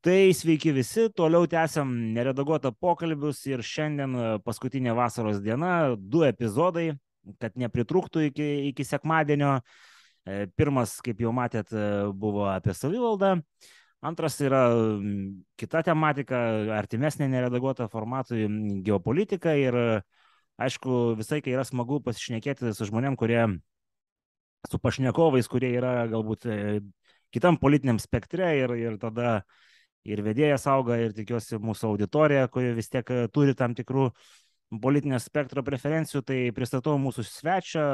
Tai sveiki visi, toliau tęsiam neredaguotą pokalbius ir šiandien e, paskutinė vasaros diena, du epizodai, kad nepritrūktų iki, iki sekmadienio. E, pirmas, kaip jau matėt, e, buvo apie savivaldą, antras yra kita tematika, artimesnė neredaguota formatui geopolitika ir aišku, visai kai yra smagu pasišnekėti su žmonėm, kurie, su pašnekovais, kurie yra galbūt kitam politiniam spektre ir, ir tada uh, ir vedėjas auga, ir tikiuosi mūsų auditorija, kuri vis tiek e, turi tam tikrų politinio spektro preferencijų, tai pristatau mūsų svečią,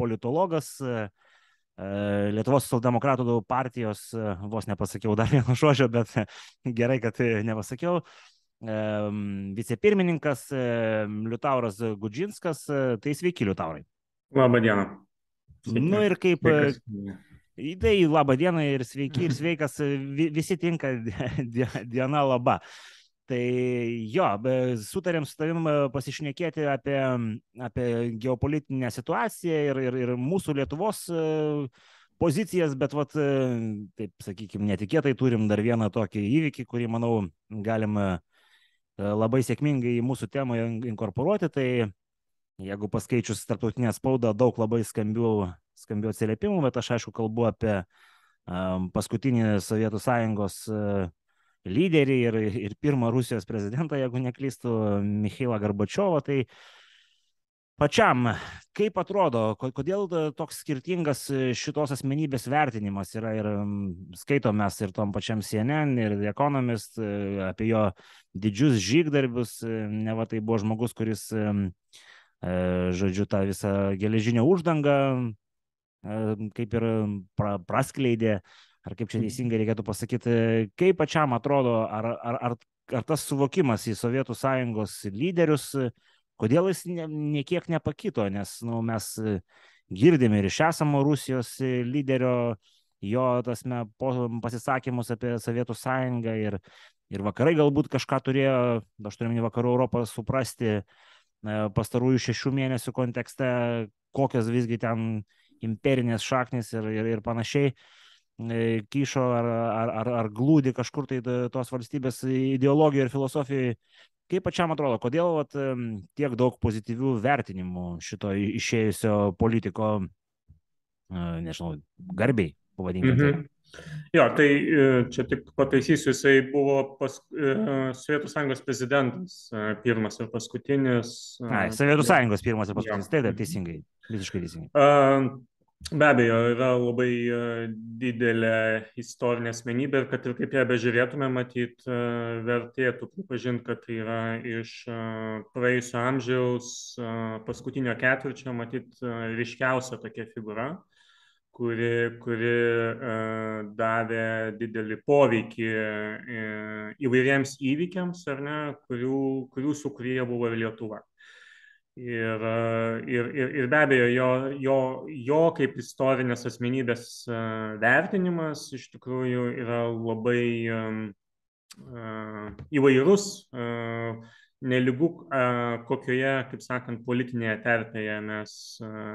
politologas, e, e, Lietuvos socialdemokratų partijos, vos nepasakiau dar vieno žodžio, bet gerai, kad nepasakiau, vicepirmininkas Liutauras Gudžinskas, tai sveiki Liutaurai. Labą dieną. Sveiki. Nu ir kaip. Tai laba diena ir sveiki ir sveikas, visi tinka diena laba. Tai jo, sutarėm su tavim pasišnekėti apie, apie geopolitinę situaciją ir, ir, ir mūsų Lietuvos pozicijas, bet, vat, taip sakykime, netikėtai turim dar vieną tokį įvykį, kurį, manau, galim labai sėkmingai į mūsų temą inkorporuoti. Tai jeigu paskaičius tarptautinę spaudą, daug labai skambių, skambių atsiliepimų, bet aš aišku kalbu apie paskutinį Sovietų sąjungos uh, lyderį ir, ir pirmą Rusijos prezidentą, jeigu neklystu, Mikhailą Garbačiovą. Tai pačiam, kaip atrodo, kodėl toks skirtingas šitos asmenybės vertinimas yra ir skaitom mes ir tom pačiam CNN, ir The Economist apie jo didžius žygdarbius, ne va tai buvo žmogus, kuris E, žodžiu, tą visą geležinę uždangą e, kaip ir pra, praskleidė, ar kaip čia teisingai reikėtų pasakyti, kaip pačiam atrodo, ar, ar, ar, ar tas suvokimas į Sovietų sąjungos lyderius, kodėl jis ne, niekiek nepakito, nes nu, mes girdime ir iš esamo Rusijos lyderio jo tasme, pasisakymus apie Sovietų sąjungą ir, ir vakarai galbūt kažką turėjo, aš turiu minį vakarų Europą, suprasti, pastarųjų šešių mėnesių kontekste, kokios visgi ten imperinės šaknis ir, ir, ir panašiai e, kyšo ar, ar, ar, ar glūdi kažkur tai tos valstybės ideologijoje ir filosofijoje. Kaip pačiam atrodo, kodėl vat, tiek daug pozityvių vertinimų šito išėjusio politiko, nežinau, garbiai, pavadinkime. Mhm. Jo, tai e, čia tik pataisysiu, jisai buvo pas, e, Sovietų sąjungos prezidentas, e, pirmas ir paskutinis. Ai, Sovietų sąjungos pirmas ir paskutinis, taip, taip, teisingai, visiškai teisingai. Be abejo, yra labai didelė istorinė asmenybė ir kad ir kaip ją bežiūrėtume, matyt, vertėtų pripažinti, kad tai yra iš praėjusio amžiaus paskutinio ketvirčio, matyt, ryškiausia tokia figūra kuri, kuri uh, davė didelį poveikį uh, įvairiems įvykiams, ar ne, kurių, kurių sukūrėja buvo ir Lietuva. Ir, uh, ir, ir, ir be abejo, jo, jo, jo kaip istorinės asmenybės vertinimas iš tikrųjų yra labai įvairus. Neligu, kokioje, kaip sakant, politinėje terpėje mes,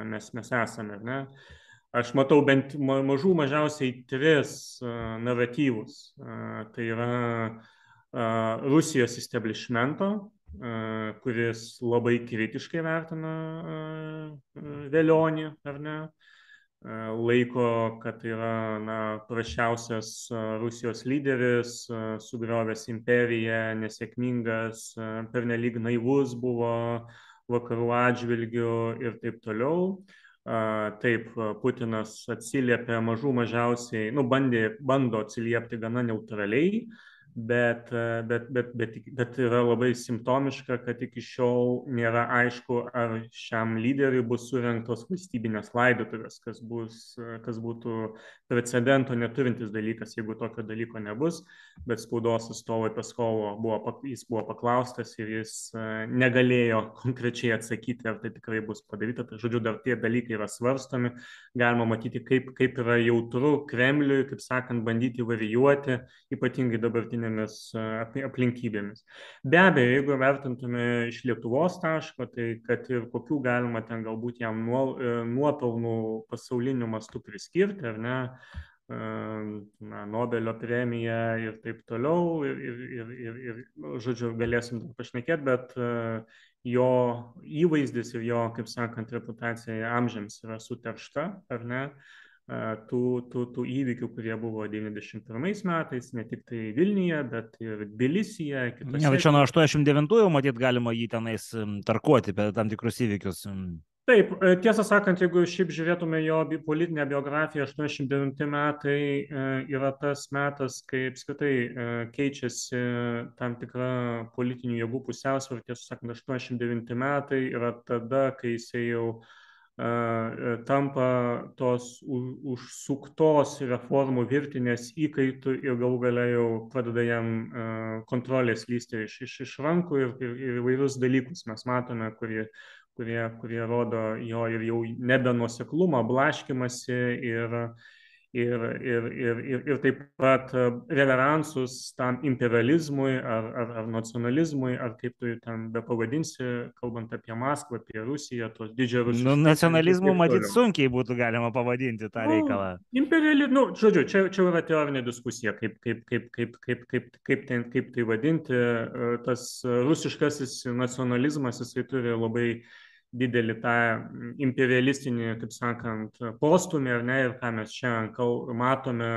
mes, mes esame. Ne? Aš matau bent mažų mažiausiai tris uh, naratyvus. Uh, tai yra uh, Rusijos establishmento, uh, kuris labai kritiškai vertina uh, Velionį, ar ne? Uh, laiko, kad yra na, prašiausias uh, Rusijos lyderis, uh, sugriovęs imperiją, nesėkmingas, pernelyg naivus buvo vakarų atžvilgių ir taip toliau. Taip, Putinas atsiliepia mažų mažiausiai, nu, bandė, bando atsiliepti gana neutraliai, bet, bet, bet, bet, bet yra labai simptomiška, kad iki šiol nėra aišku, ar šiam lyderiui bus surinktos valstybinės laidotuvės, kas, bus, kas būtų precedento neturintis dalykas, jeigu tokio dalyko nebus, bet spaudos atstovai Peskovo buvo, jis buvo paklaustas ir jis negalėjo konkrečiai atsakyti, ar tai tikrai bus padaryta. Tai žodžiu, dar tie dalykai yra svarstomi, galima matyti, kaip, kaip yra jautru Kremliui, kaip sakant, bandyti varijuoti, ypatingai dabartinį dabartinėmis aplinkybėmis. Be abejo, jeigu vertintume iš Lietuvos taško, tai kad ir kokių galima ten galbūt jam e, nuopelnų pasauliniu mastu priskirti, ar ne, na, Nobelio premiją ir taip toliau. Ir, ir, ir, ir, ir nu, žodžiu, galėsim pašnekėti, bet jo įvaizdis ir jo, kaip sakant, reputacija amžiams yra suteršta, ar ne? Tų, tų, tų įvykių, kurie buvo 91 metais, ne tik tai Vilniuje, bet ir Tbilisyje. Ne, bet čia nuo 89-ųjų, matyt, galima jį tenais tarkuoti per tam tikrus įvykius. Taip, e, tiesą sakant, jeigu šiaip žiūrėtume jo politinę biografiją, 89 metai e, yra tas metas, kai apskritai e, keičiasi tam tikra politinių jėgų pusiausvara, tiesą sakant, 89 metai yra tada, kai jisai jau uh, tampa tos užsuktos reformų virtinės įkaitų ir galų galia jau pradeda jam kontrolės lysti iš, iš, iš rankų ir, ir, ir įvairius dalykus mes matome, kurie, kurie, kurie rodo jo ir jau nebenuoseklumą, blaškimasi ir, ir, ir, ir, ir, ir taip pat e, reveransus tam imperializmui ar, ar, ar nacionalizmui, ar kaip tu ten be pavadinsi, kalbant apie Maskvą, apie Rusiją, tos didžiąją Rusiją. Nu, nacionalizmu matyt sunkiai būtų galima pavadinti tą nu, reikalą. Imperializmu, nu, žodžiu, čia, čia yra teorinė diskusija, kaip, kaip, kaip, kaip, kaip, kaip, kaip, ten, kaip tai vadinti. E, tas rusiškasis nacionalizmas, jisai turi labai didelį tą imperialistinį, kaip sakant, postumį, ar ne, ir ką mes šiandien matome,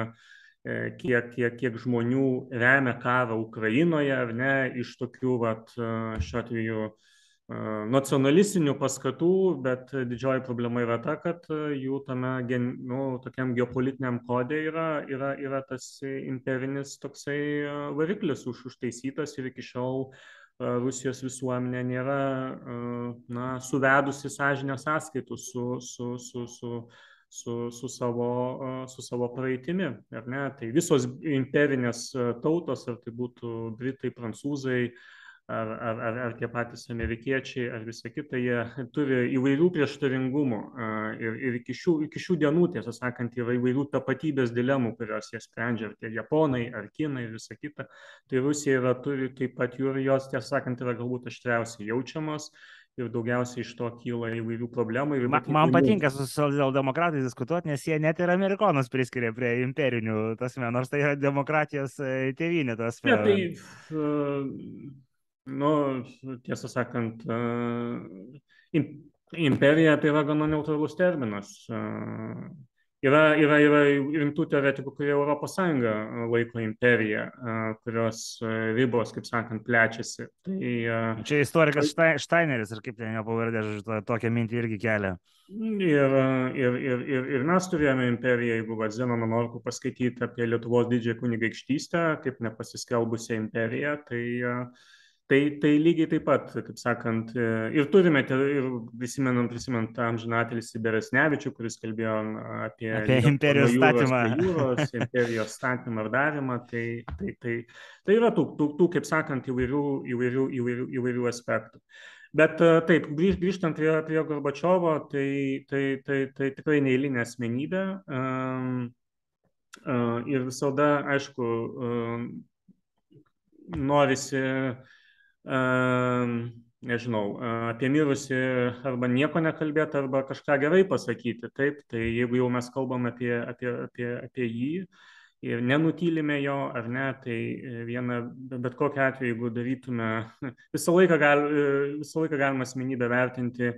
e, kiek, kiek, kiek žmonių remia karą Ukrainoje, ar ne, iš tokių, vat, e, šiuo atveju, e, nacionalistinių paskatų, bet didžioji problema yra ta, kad jų tame nu, tokiam geopolitiniam kodė yra, yra, yra tas imperinis toksai variklis už, užtaisytas ir iki šiol uh, Rusijos visuomenė nėra na, suvedusi sąžinę sąskaitų su, su, su, su, su, su, savo, su savo praeitimi. Tai visos imperinės tautos, ar tai būtų Britai, Prancūzai, ar, ar, ar, ar tie patys amerikiečiai, ar visa kita, jie turi įvairių prieštaringumų ir, ir iki, šių, iki šių dienų, tiesą sakant, yra įvairių tapatybės dilemų, kurios jie sprendžia, ar tie japonai, ar kinai ir visa kita. Tai Rusija yra, turi taip pat jų ir jos, tiesą sakant, yra galbūt aštriausiai jaučiamos ir daugiausiai iš to kyla įvairių problemų. Man, man patinka su socialdemokratais diskutuoti, nes jie net ir amerikonus priskiria prie imperinių tasme, nors tai yra demokratijos e, tėvynė tasme. Ne, tai, Nu, tiesą sakant, imperija tai yra gana neutralus terminas. Yra, yra, yra rimtų teoretikų, kurie Europos Sąjungą laiko imperija, kurios ribos, kaip sakant, plečiasi. Tai, Čia istorikas Steineris ir kaip ten jo pavardė, tokią mintį irgi kelia. Ir, ir, ir, ir, ir mes turėjome imperiją, jeigu Zenoną Norku paskaityti apie Lietuvos didžiąją kunigaikštystę, kaip nepasiskelbusią imperiją, tai uh, Tai, tai lygiai taip pat, kaip sakant, e, ir turime, ir prisimenam, prisimenam tą amžinatelį Siberesnevičių, kuris kalbėjo apie, apie imperijos statymą. Jūros, imperijos statymą ar davimą. Tai, tai, tai, tai yra tų, tų, tų, kaip sakant, įvairių, įvairių, įvairių, įvairių aspektų. Bet e, taip, grįž, grįžtant prie, prie Gorbačiovo, tai, tai, tai, tai tikrai neįlinė asmenybė. Uh, ir visada, aišku, norisi nežinau, apie mirusį arba nieko nekalbėti, arba kažką gerai pasakyti. Taip, tai jeigu jau mes kalbam apie, apie, apie, apie jį ir nenutylime jo, ar ne, tai viena, bet kokiu atveju, jeigu darytume, visą laiką, gal, visą laiką galima asmenybę vertinti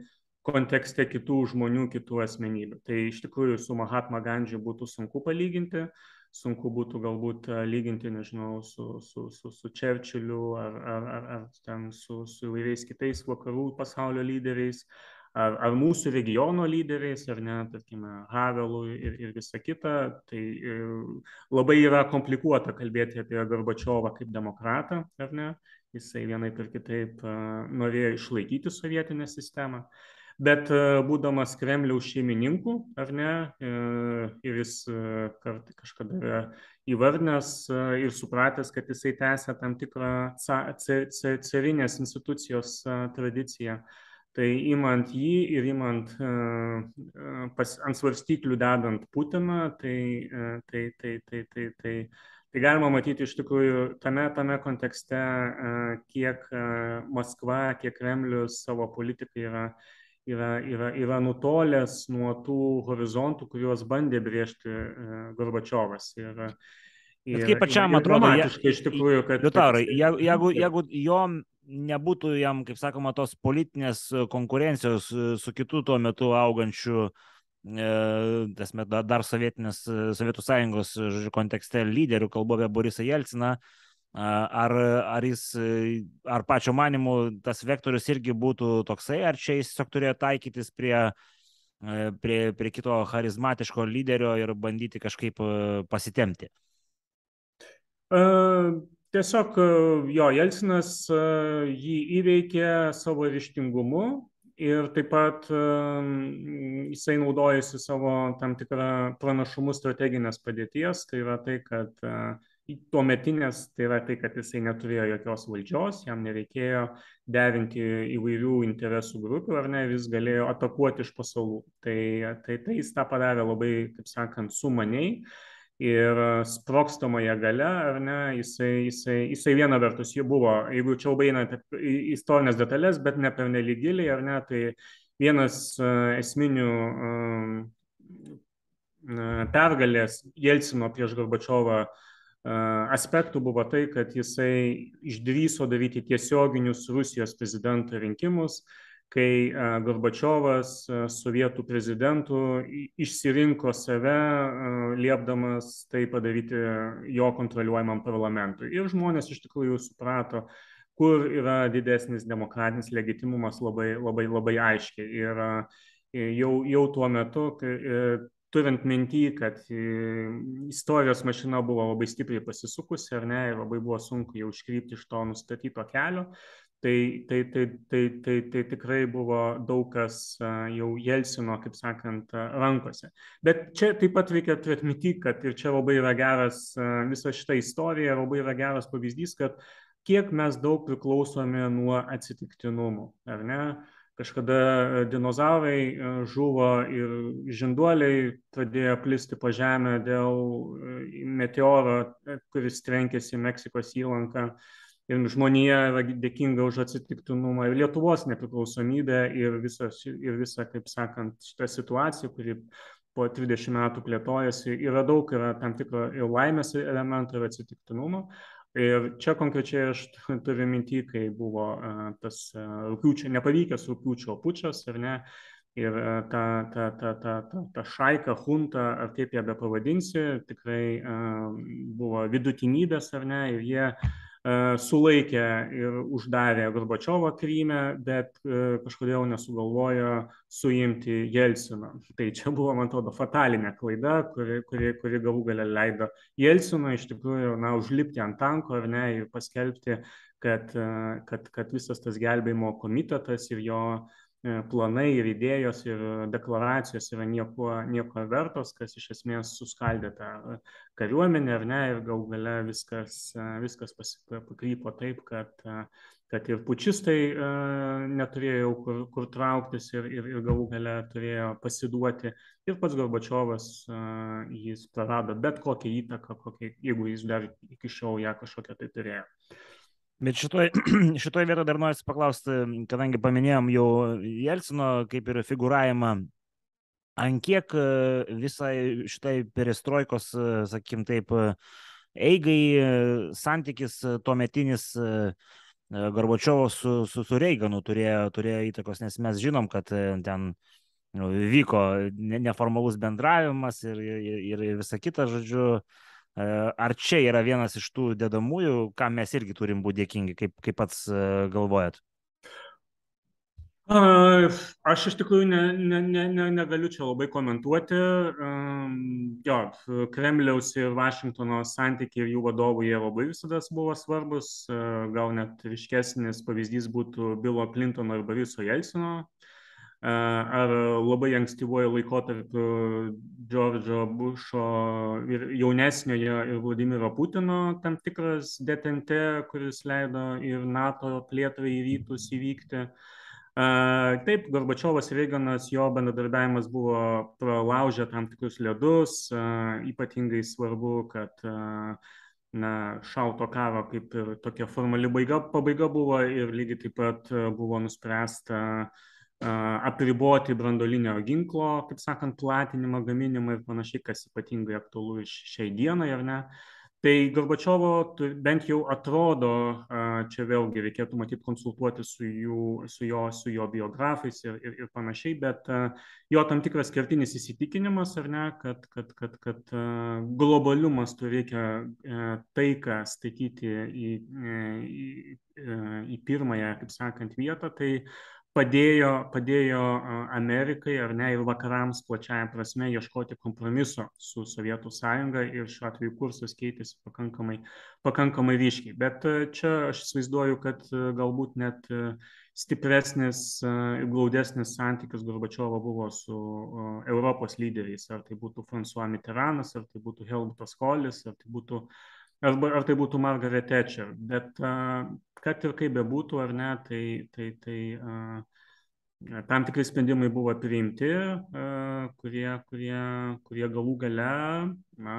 kontekste kitų žmonių, kitų asmenybių. Tai iš tikrųjų su Mahatma Gandžiu būtų sunku palyginti, sunku būtų galbūt lyginti, nežinau, su, su, su, su Čerčiliu ar, ar, ar, ar ten su, su įvairiais kitais vakarų pasaulio lyderiais, ar, ar mūsų regiono lyderiais, ar ne, tarkime, Havelu ir, ir visa kita. Tai e, labai yra komplikuota kalbėti apie Gorbačiovą kaip demokratą, ar ne. Jisai vienai per kitaip norėjo išlaikyti sovietinę sistemą. Bet e, būdamas Kremliaus šeimininku, ar ne, e, ir jis e, kart, kažkada yra įvardinęs ir supratęs, kad jisai tęsia tam tikrą carinės institucijos tradiciją. Tai imant jį ir imant pas, ant svarstyklių dedant Putiną, tai, tai, tai, tai, tai, tai, tai galima matyti iš tikrųjų tame, tame kontekste, kiek Maskva, kiek Kremlius savo politikai yra yra, yra, yra nutolęs nuo tų horizontų, kuriuos bandė brėžti Gorbačiovas. Ir, ir, Bet kaip pačiam atrodo, iš tikrųjų, kad... Liutaurai, jeigu, jeigu, jo nebūtų jam, kaip sakoma, tos politinės konkurencijos su kitų tuo metu augančių tasme, dar sovietinės, Sovietų sąjungos žodžiu, kontekste lyderių, kalbu apie Borisą Jelciną, Ar, ar jis, ar pačio manimu tas vektorius irgi būtų toksai, ar čia jis tiesiog turėjo taikytis prie, prie, prie kito charizmatiško lyderio ir bandyti kažkaip pasitemti? Uh, tiesiog jo, Jelcinas uh, jį įveikė savo ryštingumu ir taip pat jisai naudojasi savo tam tikrą pranašumu strateginės padėties, tai yra tai, kad tuometinės tai yra tai, kad jisai neturėjo jokios valdžios, jam nereikėjo derinti įvairių interesų grupių, ar ne, jis galėjo atakuoti iš pasaulų. Tai, tai, tai jis tą padarė labai, kaip sakant, sumaniai ir sprokstamoje gale, ar ne, jisai, jisai, jisai viena vertus jų buvo, jeigu čia labai einate į istorinės detalės, bet ne per neligiliai, ar ne, tai vienas uh, esminių uh, pergalės Jelcino prieš Gorbačiovą uh, aspektų buvo tai, kad jisai išdryso daryti tiesioginius Rusijos prezidento rinkimus, kai Gorbačiovas sovietų prezidentų išsirinko save, liepdamas tai padaryti jo kontroliuojamam parlamentui. Ir žmonės iš tikrųjų suprato, kur yra didesnis demokratinis legitimumas labai, labai, labai aiškiai. Ir jau, jau tuo metu turint minty, kad e, istorijos mašina buvo labai stipriai pasisukusi, ar ne, ir labai buvo sunku jau iškrypti iš to nustatyto kelio, tai, tai, tai, tai, tai, tai tikrai buvo daug kas jau Jelsino, kaip sakant, rankose. Bet čia taip pat reikia turėti minty, kad ir čia labai yra geras, visa šita istorija labai yra geras pavyzdys, kad kiek mes daug priklausome nuo atsitiktinumų, ar ne? Kažkada e, dinozaurai e, žuvo ir žinduoliai pradėjo plisti po žemę dėl e, meteoro, kuris trenkėsi Meksikos įlanką. Ir žmonija yra dėkinga už atsitiktinumą ir Lietuvos nepriklausomybę ir, visos, ir visa, kaip sakant, šitą situaciją, kuri po 20 metų plėtojasi, yra daug, yra tam tikro ir laimės elementų ir atsitiktinumo. Ir čia konkrečiai aš turiu minti, kai buvo tas rūpiučio, nepavykęs rūpiučio pučias, ar ne, ir ta, ta, ta, ta, ta, ta šaika, hunta, ar kaip ją be pavadinsi, tikrai buvo vidutinybės, ar ne, ir jie sulaikė ir uždarė Gorbačiovą Kryme, bet kažkodėl nesugalvojo suimti Jelciną. Tai čia buvo, man atrodo, fatalinė klaida, kuri, kuri, kuri galų galę leido Jelciną iš tikrųjų na, užlipti ant tanko ar ne ir paskelbti, kad, kad, kad visas tas gelbėjimo komitetas ir jo uh, E, planai ir idėjos ir deklaracijos yra nieko, nieko vertos, kas iš esmės suskaldė tą kariuomenę ar ne ir gal gale viskas, e, viskas pakrypo taip, kad, e, kad ir pučistai neturėjo kur, kur trauktis ir, ir, ir galų gale turėjo pasiduoti ir pats Gorbačiovas jis prarado bet kokią įtaką, kokią, jeigu jis dar iki šiol ją kažkokią tai turėjo. Bet šitoj, šitoj vietoje dar noriu paklausti, kadangi paminėjom jau Jelcino kaip ir figuravimą, ant kiek e, visai šitai perestroikos, e, sakykim taip, eigai e, santykis tuometinis Gorbačiovo su, su, su Reiganu turėjo, turėjo įtakos, nes mes žinom, kad ten nu, vyko neformalus bendravimas ir, ir, ir visa kita, žodžiu, Ar čia yra vienas iš tų dedamųjų, kam mes irgi turim būti dėkingi, kaip, kaip pats galvojat? Aš iš tikrųjų ne, ne, ne, ne, negaliu čia labai komentuoti. Jo, Kremliaus ir Vašingtono santykiai ir jų vadovų jie labai visada buvo svarbus. Gal net ryškesnis pavyzdys būtų Bilo Clintono ir Boriso Jelsino ar labai ankstyvuoju laikotarpiu Džordžo Bušo ir jaunesniojo ir Vladimiro Putino tam tikras detente, kuris leido ir NATO plėtrai į rytus įvykti. Taip, Gorbačiovas ir Reiganas, jo bendradarbiavimas buvo pralaužę tam tikrus ledus, ypatingai svarbu, kad na, šalto karo kaip ir tokia formali baiga, pabaiga buvo ir lygiai taip pat buvo nuspręsta uh, apriboti brandolinio ginklo, kaip sakant, platinimą, gaminimą ir panašiai, kas ypatingai aktualu šiai dienai, ar ne. Tai Gorbačiovo bent jau atrodo, čia vėlgi reikėtų matyti konsultuoti su, jų, su, jo, su jo biografais ir, ir, ir panašiai, bet jo tam tikras kertinis įsitikinimas, ar ne, kad, kad, kad, kad globaliu mastu reikia taiką statyti į, į, į pirmąją, kaip sakant, vietą, tai padėjo, padėjo Amerikai ar ne ir vakarams plačiaja prasme ieškoti kompromiso su Sovietų sąjunga ir šiuo atveju kursas keitėsi pakankamai, pakankamai ryškiai. Bet čia aš įsivaizduoju, kad galbūt net stipresnis ir glaudesnis santykis Gorbačiovo buvo su Europos lyderiais, ar tai būtų François Mitteranas, ar tai būtų Helmutas Kolis, ar tai būtų, arba, ar tai būtų Margaret Thatcher. Bet kad ir kaip bebūtų, ar ne, tai, tai, tai tam tikri sprendimai buvo priimti, kurie, kurie, kurie galų gale na,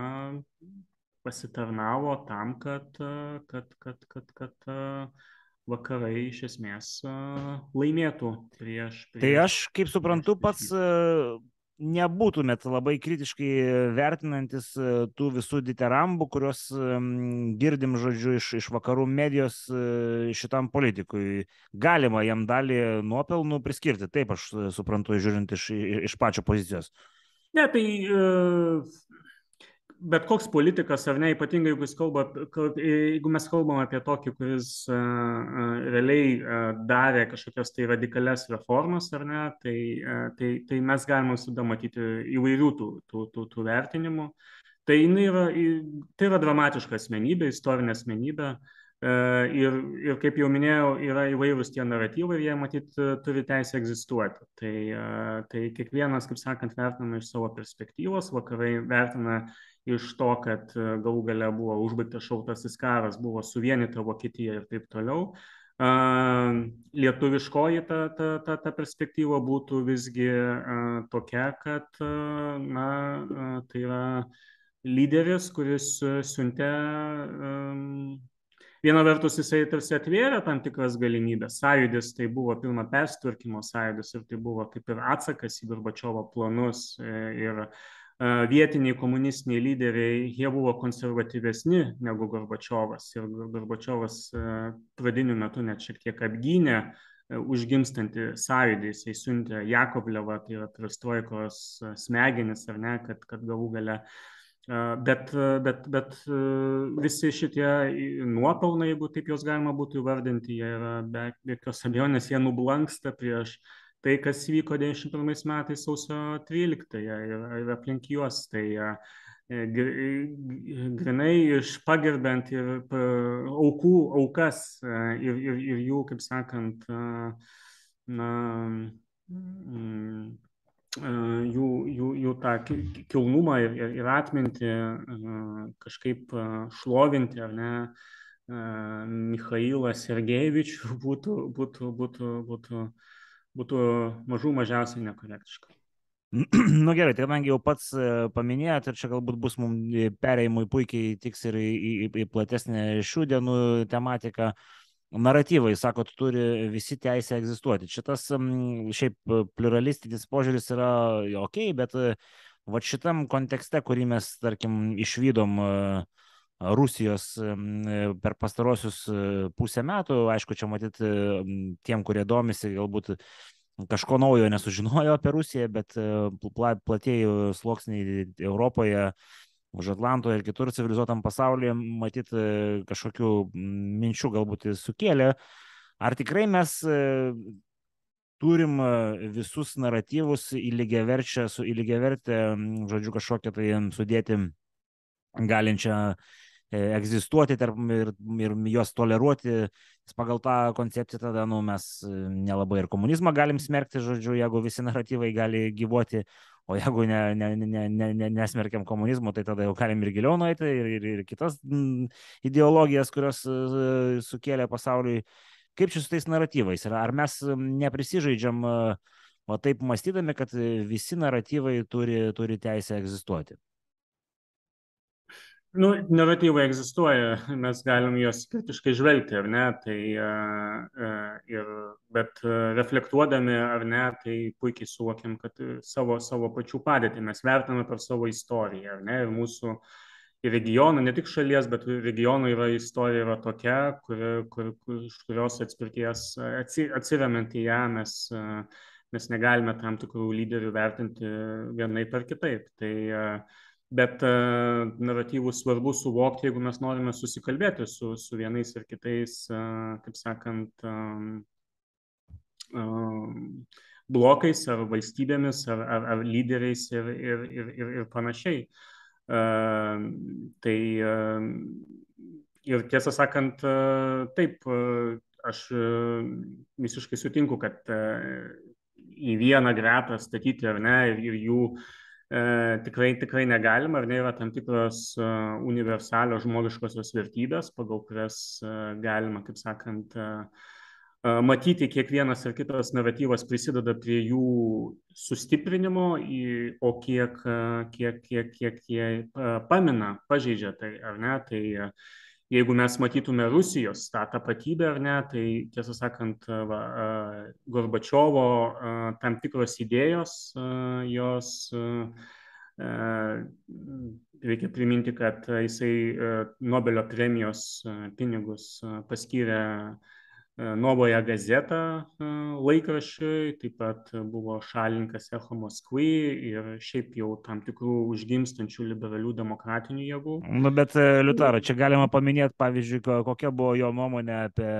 pasitarnavo tam, kad, kad, kad, kad, kad vakarai iš esmės laimėtų prieš. prieš tai aš, kaip suprantu, pats nebūtumėt labai kritiškai vertinantis e, tų visų diterambų, kuriuos girdim, žodžiu, iš, iš vakarų medijos e, šitam politikui. Galima jam dalį nuopelnų priskirti, taip aš suprantu, žiūrint iš, iš pačio pozicijos. Ne, tai bet koks politikas, ar ne, ypatingai jeigu, kalba, jeigu mes kalbam apie tokį, kuris realiai darė kažkokias tai radikalias reformas, ar ne, tai, tai, tai mes galime visada matyti įvairių tų, tų, tų, tų vertinimų. Tai yra, tai yra dramatiška asmenybė, istorinė asmenybė. Ir, ir kaip jau minėjau, yra įvairūs tie naratyvai ir jie matyt turi teisę egzistuoti. Tai, tai kiekvienas, kaip sakant, vertinama iš savo perspektyvos, vakarai vertina iš to, kad e, galų gale buvo užbaigtas šautasis karas, buvo suvienyta Vokietija ir taip toliau. Lietuviškoji ta, ta, ta, ta perspektyva būtų visgi tokia, kad na, tai yra lyderis, kuris siuntė Viena vertus jisai tarsi atvėrė tam tikras galimybės. Sąjūdis tai buvo pilna perstvarkymo sąjūdis ir tai buvo kaip ir atsakas į Gorbačiovo planus e, ir uh, vietiniai komunistiniai lyderiai, jie buvo konservatyvesni negu Gorbačiovas. Ir Gorbačiovas pradiniu metu net šiek tiek apgynė užgimstantį sąjūdį, jisai siuntė Jakovlevą, tai yra Perestroikos smegenis, ar ne, kad, kad galų gale Bet, bet, bet visi šitie nuopelnai, jeigu taip juos galima būtų įvardinti, jie yra be jokios abejonės, jie nublanksta prieš uh, tai, kas vyko 91 metais sausio 13-ąją ir, ir aplink juos. Tai e, grinai iš pagerbent ir aukų, aukas e, ir, ir, ir jų, kaip sakant, na, mm, jų, jų, jų tą kilnumą ir, ir, atmintį kažkaip šlovinti, ar ne, Mikhailą Sergejevičių būtų, būtų, būtų, būtų būtų mažų mažiausiai nekorektiška. Nu gerai, tai kadangi jau pats e, paminėjot ir čia galbūt bus mums perėjimui puikiai tiks ir į, į, į platesnę šių dienų tematiką, naratyvai, sakot, turi visi teisę egzistuoti. Šitas šiaip pluralistinis požiūris yra ok, bet e, va šitam kontekste, kurį mes, tarkim, išvydom e, Rusijos per pastarosius pusę metų, aišku, čia matyti tiem, kurie domisi, galbūt kažko naujo nesužinojo apie Rusiją, bet platieji sluoksniai Europoje, už Atlanto ir kitur civilizuotam pasaulyje, matyti kažkokių minčių galbūt sukėlė. Ar tikrai mes turim visus naratyvus į lygiaverčią, su į lygiavertę, žodžiu, kažkokią tai sudėti galinčią E, egzistuoti tarp, ir, ir juos toleruoti. Pagal tą koncepciją tada nu, mes e, nelabai ir komunizmą galim smerkti, žodžiu, jeigu visi naratyvai gali gyvuoti, o jeigu ne, ne, ne, ne, ne, nesmerkiam komunizmo, tai tada jau galim ir giliau nueiti ir, ir, ir kitas ideologijas, kurios uh, sukėlė pasauliui. Kaip čia su tais naratyvais? Ar mes neprisižaidžiam o taip mąstydami, kad visi naratyvai turi, turi teisę egzistuoti? Nu, naratyvai egzistuoja, mes galim juos kritiškai žvelgti, ar ne, tai, ir, bet reflektuodami, ar ne, tai puikiai suvokiam, kad savo, savo pačių padėtį mes vertiname per savo istoriją, ar ne, ir mūsų regionų, ne tik šalies, bet regionų yra istorija yra tokia, kur, kur, kur, iš kurios atspirties atsiremiant į ją mes, mes negalime tam tikrų lyderių vertinti vienai per kitaip. Tai, uh, bet uh, naratyvus svarbu suvokti, jeigu mes norime susikalbėti su, su vienais ir kitais, uh, kaip sakant, blokais ar valstybėmis ar, ar, ar lyderiais ir, ir, ir, ir, ir panašiai. Uh, tai ir tiesą sakant, taip, aš visiškai sutinku, kad į vieną gretą statyti ar ne ir, ir jų uh, e, tikrai, tikrai negalima, ar ne yra tam tikros e, universalios žmogiškosios vertybės, pagal kurias e, galima, kaip sakant, e, e matyti kiekvienas ir kitas naratyvas prisideda prie jų sustiprinimo, o kiek, e, kiek, kiek, kiek jie pamina, pažeidžia tai, ar ne, tai jeigu mes matytume Rusijos tą tapatybę ar ne, tai tiesą sakant, va, Gorbačiovo tam tikros idėjos, jos reikia priminti, kad jisai Nobelio premijos pinigus paskyrė Novoje gazetą laikraščiui, taip pat buvo šalininkas Echo Moskvai ir šiaip jau tam tikrų užgimstančių liberalių demokratinių jėgų. Nu, bet Liutaro, čia galima paminėti, pavyzdžiui, kokia buvo jo nuomonė apie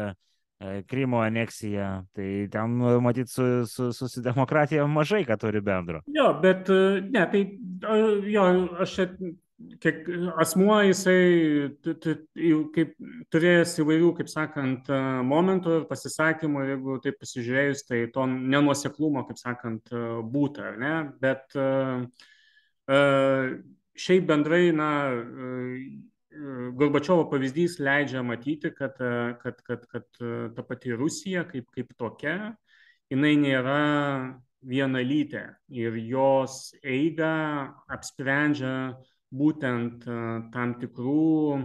Krymo aneksiją, tai ten, matyt, su, su, su, su demokratija mažai ką turi bendro. Jo, bet ne, tai jo, aš kiek asmuo jisai t, t, kaip turėjęs įvairių, kaip sakant, momentų ir pasisakymų, jeigu taip pasižiūrėjus, tai to nenuoseklumo, kaip sakant, būtų, ar ne? Bet šiaip bendrai, na, Gorbačiovo pavyzdys leidžia matyti, kad, kad, kad, kad ta pati Rusija kaip, kaip tokia, jinai nėra vienalytė ir jos eiga apsprendžia būtent tam tikrų,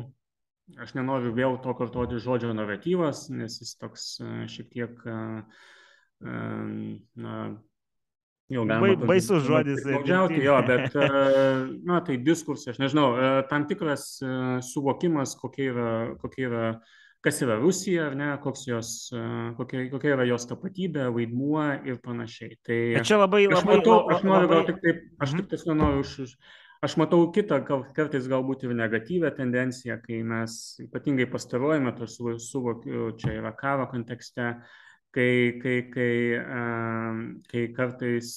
aš nenoriu vėl to kartoti žodžio naratyvas, nes jis toks šiek tiek, na, jau galima. Ba, baisus žodis. Mažiausiai jo, bet, na, tai diskursas, aš nežinau, tam tikras suvokimas, kokia yra, kokia yra kas yra Rusija, ar ne, jos, kokia, kokia yra jos tapatybė, vaidmuo ir panašiai. Tai Bet čia labai, labai, aš matau, aš noriu labai... gal tik taip, aš mhm. tik tiesiog noriu už, už, Aš matau kitą, kartais galbūt ir negatyvę tendenciją, kai mes ypatingai pastaruoju metu suvokiu, čia yra karo kontekste, kai, kai, kai, kai kartais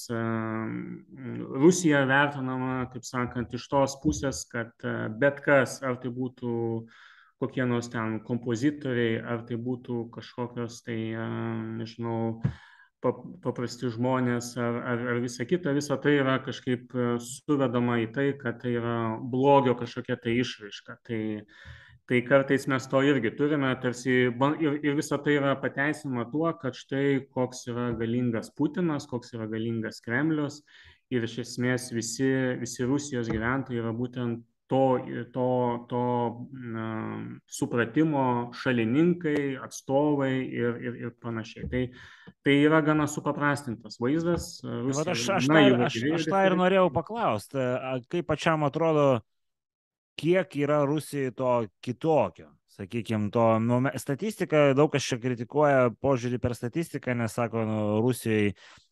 Rusija vertinama, kaip sakant, iš tos pusės, kad bet kas, ar tai būtų kokie nors ten kompozitoriai, ar tai būtų kažkokios tai, nežinau, paprasti žmonės ar, ar, ar visa kita, visa tai yra kažkaip e, suvedama į tai, kad tai yra blogio kažkokia tai išraiška. Tai, tai kartais mes to irgi turime, tarsi ir, ir visa tai yra pateisinama tuo, kad štai koks yra galingas Putinas, koks yra galingas Kremlius ir iš esmės visi, visi Rusijos gyventojai yra būtent to, to, to na, supratimo šalininkai, atstovai ir, ir, ir panašiai. Tai, tai yra gana supaprastintas vaizdas. Rusija, aš, aš, tą, aš, aš tą ir norėjau paklausti, kaip pačiam atrodo, kiek yra Rusijai to kitokio sakykime, to, nu, statistika, daug kas čia kritikuoja požiūrį per statistiką, nes sako, nu, Rusijai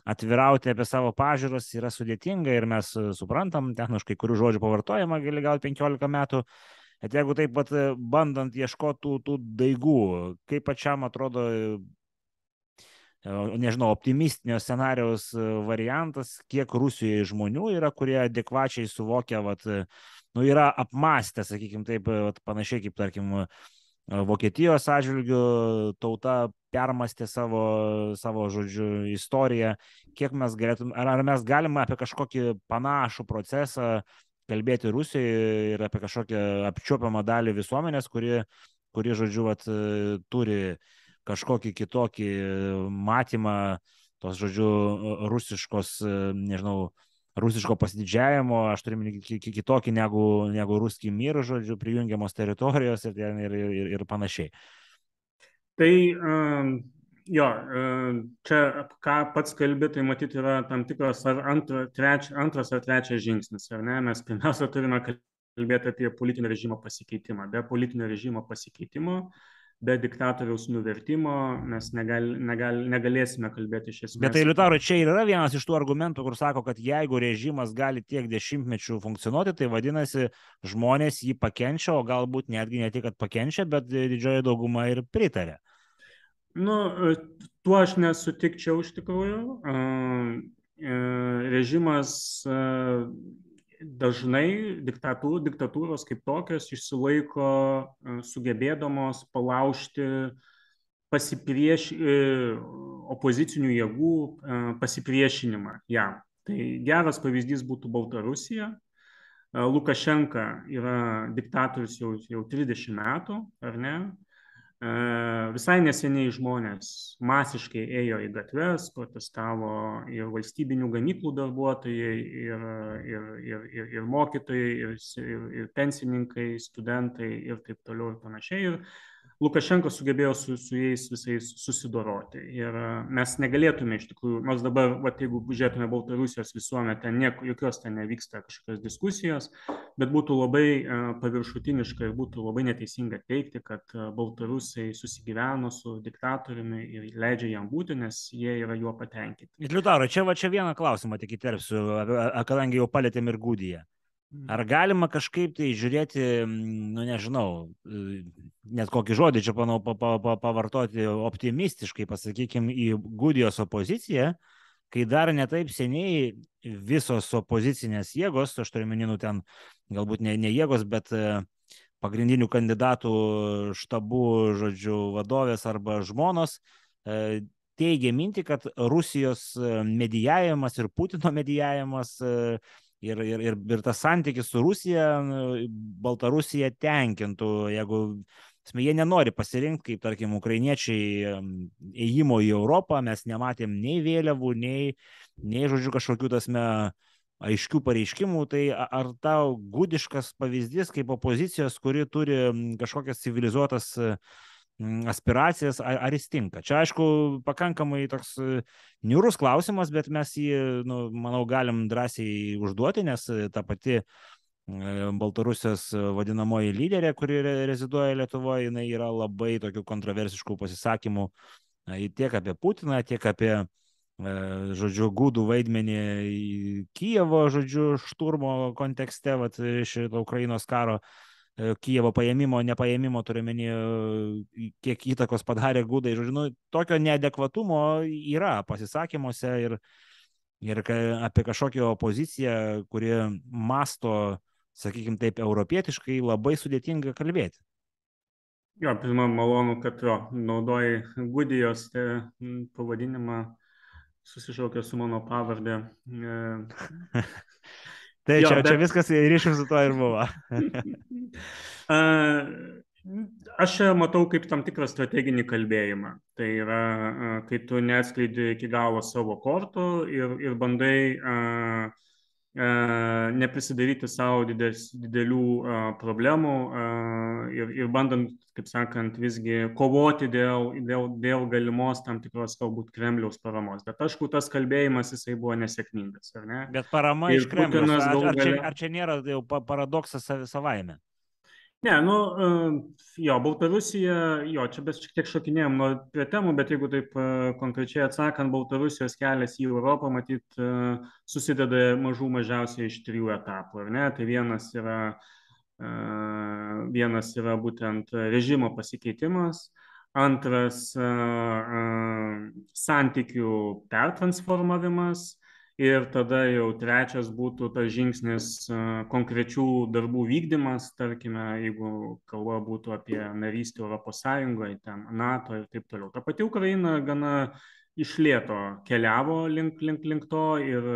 atvirauti apie savo pažiūros yra sudėtinga ir mes suprantam, ten už kai kurių žodžių pavartojama gali gal 15 metų. Bet jeigu taip pat bandant ieškoti tų, tų daigų, kaip pačiam atrodo, nežinau, optimistinio scenarijaus variantas, kiek Rusijoje žmonių yra, kurie adekvačiai suvokia, vat, nu, yra apmastę, sakykime taip, panašiai kaip, tarkim, Vokietijos atžvilgių tauta permastė savo, savo žodžiu, istoriją, kiek mes galėtume, ar, ar mes galime apie kažkokį panašų procesą kalbėti Rusijoje ir apie kažkokią apčiuopiamą dalį visuomenės, kuri, kuri žodžiu, vat, turi kažkokį kitokį matymą tos, žodžiu, rusiškos, nežinau, rusiško pasididžiavimo, aš turiu kitokį negu, negu ruskį mir, žodžiu, prijungiamos teritorijos ir, ir, ir, ir panašiai. Tai um, jo, čia ką pats kalbė, tai matyti yra tam tikras ar antra, treč, antras ar trečias žingsnis, ar ne? Mes pirmiausia turime kalbėti apie politinio režimo pasikeitimą. Be politinio režimo pasikeitimo uh, be diktatoriaus nuvertimo mes negal, negal, negalėsime kalbėti iš esmės. Bet tai, Liutaro, čia ir yra vienas iš tų argumentų, kur sako, kad jeigu režimas gali tiek dešimtmečių funkcionuoti, tai vadinasi, žmonės jį pakenčia, o galbūt netgi ne tik, kad pakenčia, bet didžioji dauguma ir pritarė. Nu, tuo aš nesutikčiau iš tikrųjų. E, režimas dažnai diktatū, diktatūros kaip tokios išsilaiko e, sugebėdamos palaužti pasiprieš, e, opozicinių jėgų e, pasipriešinimą jam. Tai geras pavyzdys būtų Baltarusija. Lukašenka yra diktatorius jau, jau 30 metų, ar ne? Visai neseniai žmonės masiškai ėjo į gatves, protestavo ir valstybinių gamyklų darbuotojai, ir, ir, ir, ir, ir mokytojai, ir, ir, ir pensininkai, studentai ir taip toliau ir panašiai. Ir Lukašenko sugebėjo su, su jais visais susidoroti. Ir e, mes negalėtume iš tikrųjų, nors dabar, va, jeigu žiūrėtume Baltarusijos visuomenę, ten nieko, jokios ten nevyksta kažkokios diskusijos, bet būtų labai uh, paviršutiniška ir būtų labai neteisinga teikti, kad uh, Baltarusiai susigyveno su diktatoriumi ir leidžia jam būti, nes jie yra juo patenkinti. Liutaro, čia va čia vieną klausimą tik įterpsiu, kadangi jau palėtėm ir Gudiją. Ar galima kažkaip tai žiūrėti, nu nežinau, net kokį žodį čia panau pa, pa, pa, pavartoti optimistiškai, pasakykime, į Gudijos opoziciją, kai dar netaip seniai visos opozicinės jėgos, aš turiu meninu ten galbūt ne, ne jėgos, bet e, pagrindinių kandidatų štabų, žodžiu, vadovės arba žmonos, e, teigia minti, kad Rusijos e, medijavimas ir Putino medijavimas ir, ir, ir, ir tas santykis su Rusija, Baltarusija tenkintų, jeigu Jie nenori pasirinkti, kaip tarkim, ukrainiečiai ėjimo į Europą, mes nematėm nei vėliavų, nei, nei žodžiu, kažkokių tasme aiškių pareiškimų, tai ar tau gudiškas pavyzdys kaip opozicijos, kuri turi kažkokias civilizuotas uh, aspiracijas, ar, ar jis tinka. Čia, aišku, pakankamai toks e, niurus klausimas, bet mes jį, nu, manau, galim drąsiai užduoti, nes e, ta pati e, Baltarusijos vadinamoji lyderė, kuri reziduoja Lietuvoje, jinai yra labai tokių kontroversiškų pasisakymų tiek apie Putiną, tiek apie, žodžiu, gudų vaidmenį Kijevo, žodžiu, šturmo kontekste, vat, šito Ukrainos karo E, Kijevo paėmimo, nepaėmimo, turiuomenį, e, kiek įtakos padarė gudai. Žodžiu, nu, tokio neadekvatumo yra pasisakymuose ir, ir apie kažkokią opoziciją, kuri masto, sakykime taip, europietiškai, labai sudėtinga kalbėti. Jo, pirmą malonu, kad jo, naudoji Gudijos tai, pavadinimą, susišaukė su mano pavardė. E, Tai jo, čia, bet... čia viskas ryšium su tuo ir buvo. Aš matau kaip tam tikrą strateginį kalbėjimą. Tai yra, kai tu neatskleidi iki galo savo kortų ir, ir bandai uh, neprisidaryti savo dides, didelių problemų ir, ir bandant, kaip sakant, visgi kovoti dėl, dėl, dėl galimos tam tikros galbūt Kremliaus paramos. Bet aišku, tas kalbėjimas jisai buvo nesėkmingas, ar ne? Bet parama ir iš Kremliaus. Ar, ar, čia, ar čia nėra jau paradoksas savaime? Ne, nu, jo, Baltarusija, jo, čia mes šiek tiek šokinėjom nuo prie temų, bet jeigu taip konkrečiai atsakant, Baltarusijos kelias į Europą, matyt, susideda mažų mažiausiai iš trijų etapų, ar ne? Tai vienas yra, vienas yra būtent režimo pasikeitimas, antras santykių pertransformavimas ir tada jau trečias būtų tas žingsnis konkrečių darbų vykdymas, tarkime, jeigu kalba būtų apie narystę Europos Sąjungoje, ten NATO ir taip toliau. Ta pati Ukraina gana išlėto keliavo link, link, link to ir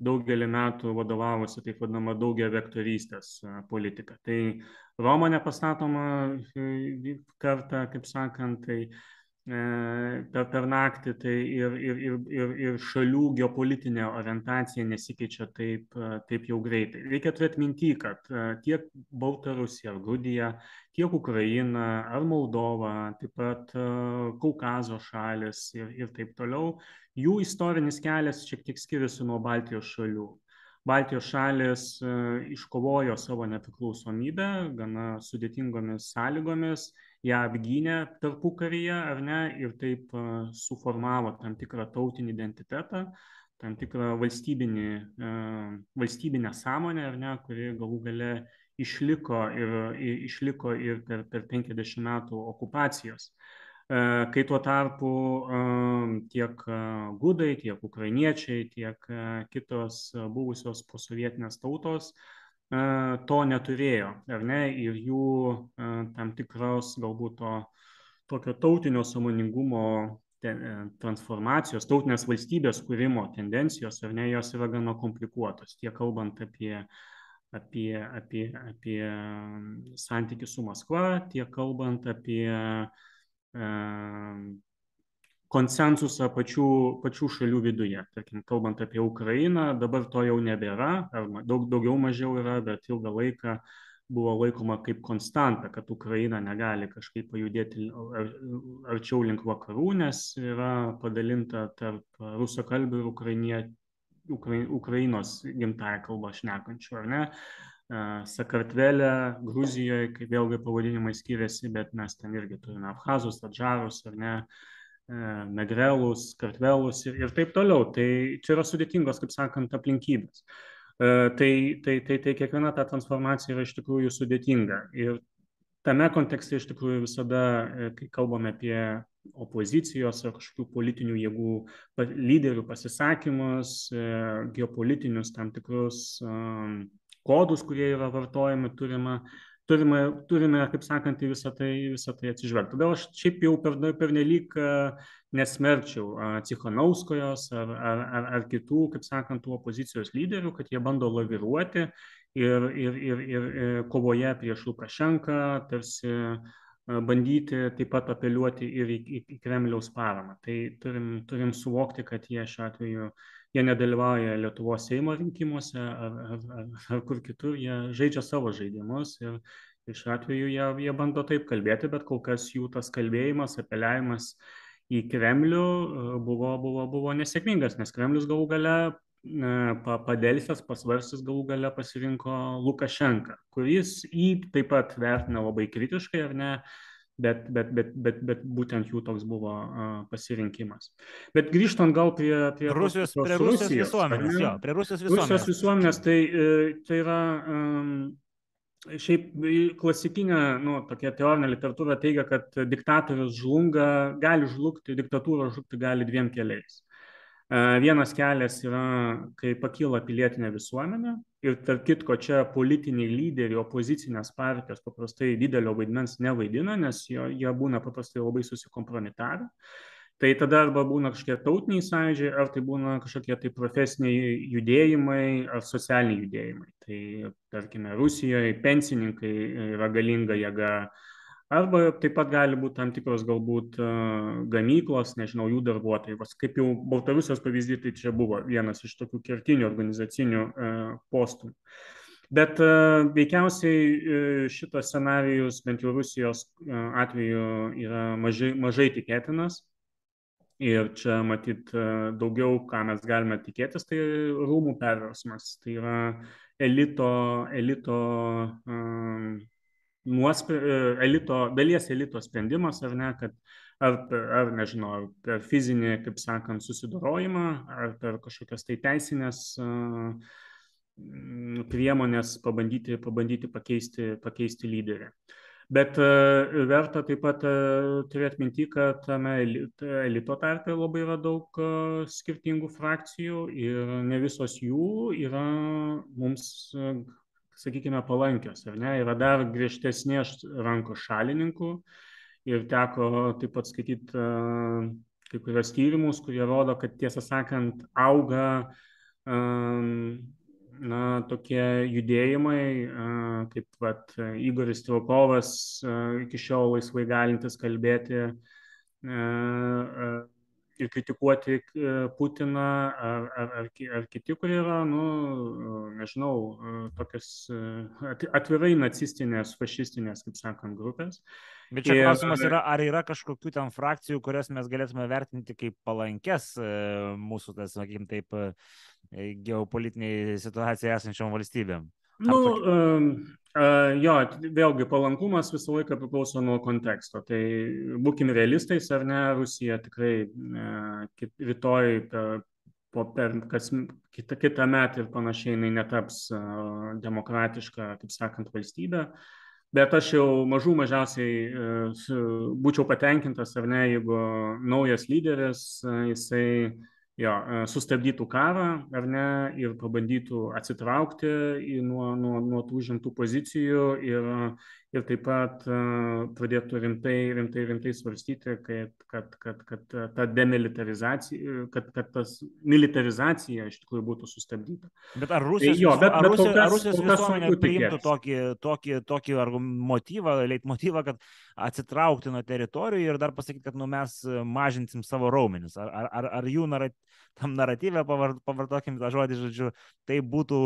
daugelį metų vadovavosi taip vadinama daugia vektorystės politika. Tai Roma nepastatoma kartą, kaip sakant, tai per, per naktį, tai ir, ir, ir, ir, ir šalių geopolitinė orientacija nesikeičia taip, taip jau greitai. Reikia turėti minti, kad tiek Baltarusija, ar Grudija, tiek Ukraina, ar Moldova, taip pat Kaukazo šalis ir, ir taip toliau, jų istorinis kelias šiek tiek skiriasi nuo Baltijos šalių. Baltijos šalis iškovojo savo nepriklausomybę gana sudėtingomis sąlygomis ją apgynė tarpukaryje, ar ne, ir taip suformavo tam tikrą tautinį identitetą, tam tikrą valstybinį, valstybinę sąmonę, ar ne, kuri galų gale išliko ir, išliko ir per, per 50 metų okupacijos. Kai tuo tarpu tiek gudai, tiek ukrainiečiai, tiek kitos buvusios posovietinės tautos to neturėjo, ar ne, ir jų tam tikros galbūt to tokio tautinio samoningumo transformacijos, tautinės valstybės kūrimo tendencijos, ar ne, jos yra gana komplikuotos, tiek kalbant apie, apie, apie, apie santykių su Maskva, tiek kalbant apie konsensusą pačių, pačių šalių viduje. Tarkim, kalbant apie Ukrainą, dabar to jau nebėra, ar daug daugiau mažiau yra, bet ilgą laiką buvo laikoma kaip konstanta, kad Ukraina negali kažkaip pajudėti arčiau link vakarų, nes yra padalinta tarp rusakalbių ir Ukrainie, Ukrai, Ukrainos gimtąją kalbą šnekančių, ar ne? Sakartvelė, Gruzijoje, kaip vėlgi pavadinimai skiriasi, bet mes ten irgi turime Abhazus, Adžarus, ar ne? Negrelus, kartvelus ir, ir taip toliau. Tai čia yra sudėtingos, kaip sakant, aplinkybės. Tai, tai, tai, tai kiekviena ta transformacija yra iš tikrųjų sudėtinga. Ir tame kontekste iš tikrųjų visada, kai kalbame apie opozicijos ar kažkokių politinių jėgų lyderių pasisakymus, geopolitinius tam tikrus kodus, kurie yra vartojami, turime turime, turime kaip sakant, į visą tai, visą tai atsižvelgti. Todėl aš šiaip jau per, per nelik nesmerkčiau Cichanauskojos ar, ar, ar, ar kitų, kaip sakant, tų opozicijos lyderių, kad jie bando laviruoti ir, ir, ir, ir kovoje prieš Lukašenką tarsi bandyti taip pat apeliuoti ir į, į, į Kremliaus paramą. Tai turim, turim suvokti, kad jie šiuo atveju jie nedalyvauja Lietuvos Seimo rinkimuose ar, ar, ar, kur kitur, jie žaidžia savo žaidimus ir, ir šiuo atveju jie, jie bando taip kalbėti, bet kol kas jų tas kalbėjimas, apeliavimas į Kremlių buvo, buvo, buvo nesėkmingas, nes Kremlius galų gale padėlsęs, pasvarstęs galų gale pasirinko Lukašenką, kuris jį taip pat vertina labai kritiškai, ar ne, bet, bet, bet, bet, bet būtent jų toks buvo pasirinkimas. Bet grįžtant gal prie, prie Rusijos, prie Rusijos, Rusijos visuomenės, jo, prie Rusijos visuomenės. Rusijos visuomenės tai, tai yra um, šiaip klasikinė, nu, tokia teorinė literatūra teigia, kad diktatorius žlunga, gali žlugti, diktatūra žlugti gali dviem keliais. Vienas kelias yra, kai pakyla pilietinė visuomenė ir tarp kitko čia politiniai lyderiai, opozicinės partijos paprastai didelio vaidmens nevaidina, nes jo, jie būna paprastai labai susikompromitavę. Tai tada arba būna kažkokie tautiniai sąjūdžiai, ar tai būna kažkokie tai profesiniai judėjimai ar socialiniai judėjimai. Tai tarkime, Rusijoje pensininkai yra galinga jėga, Arba taip pat gali būti tam tikros galbūt gamyklos, nežinau, jų darbuotojai. Vas, kaip jau Baltarusijos pavyzdys, tai čia buvo vienas iš tokių kertinių organizacinių postų. Bet veikiausiai šitas scenarijus, bent jau Rusijos atveju, yra mažai, mažai tikėtinas. Ir čia matyt daugiau, ką mes galime tikėtis, tai rūmų perversmas. Tai yra elito, elito um, nuospe, elito, dalies elito sprendimas, ar ne, kad ar, ar nežinau, ar per fizinį, kaip sakant, susidorojimą, ar per kažkokias tai teisinės priemonės pabandyti, pabandyti pakeisti, pakeisti lyderį. Bet verta taip pat turėti minti, kad tame elito tarpe labai yra daug skirtingų frakcijų ir ne visos jų yra mums sakykime, palankios, ar ne, yra dar griežtesnės rankos šalininkų ir teko taip pat skaityti uh, kai kurios tyrimus, kurie rodo, kad tiesą sakant auga um, na, tokie judėjimai, uh, kaip vat, Igoris Tilkovas iki šiol laisvai galintis kalbėti ir kritikuoti Putiną ar, ar, ar, ar kiti, kurie yra, nu, nežinau, tokias atvirai nacistinės, fašistinės, kaip sakant, grupės. Bet čia ir, klausimas yra, ar yra kažkokių ten frakcijų, kurias mes galėtume vertinti kaip palankes mūsų, tas, sakykim, taip, geopolitiniai situacijai esančiom valstybėm? Nu, jo, vėlgi palankumas visą laiką priklauso nuo konteksto. Tai būkime realistais, ar ne, Rusija tikrai rytoj po, per kas, kitą, kitą metą ir panašiai jinai netaps demokratiška, taip sakant, valstybė. Bet aš jau mažų mažiausiai būčiau patenkintas, ar ne, jeigu naujas lyderis, jisai jo, e, sustabdytų karą ar ne ir pabandytų atsitraukti nuo, nuo, nuo tų žimtų pozicijų ir, ir taip pat e, pradėtų rimtai, rimtai, rimtai svarstyti, kad, kad, kad, kad ta demilitarizacija, kad, kad tas militarizacija iš tikrųjų būtų sustabdyta. Bet ar Rusijos, tai, jo, bet, ar Rusijos, kas, ar Rusijos visuomenė priimtų tokį, tokį, tokį motyvą, leitmotyvą, kad atsitraukti nuo teritorijų ir dar pasakyti, kad nu, mes mažinsim savo raumenis? Ar, ar, ar jų naratyvas tam naratyvę, pavartokim tą žodį, žodžiu, tai būtų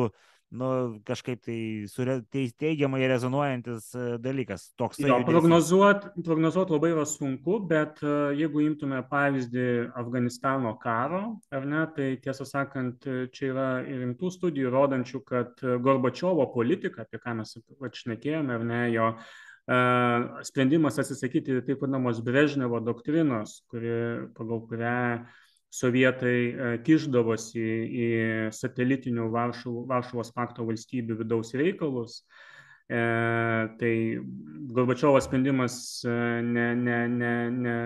nu, kažkaip tai sure, teigiamai rezonuojantis e, dalykas. Toks jo, prognozuoti prognozuot labai yra sunku, bet e, jeigu imtume pavyzdį Afganistano karo, ar ne, tai tiesą sakant, čia yra rimtų studijų rodančių, kad Gorbačiovo politika, apie ką mes atšnekėjome, ar ne, jo sprendimas atsisakyti taip vadinamos Brežnevo doktrinos, kuri, pagal kurią sovietai e, kišdavosi į satelitinių Varšuvos pakto valstybių vidaus reikalus. E, tai Gorbačiovo sprendimas e, ne, ne, ne, ne,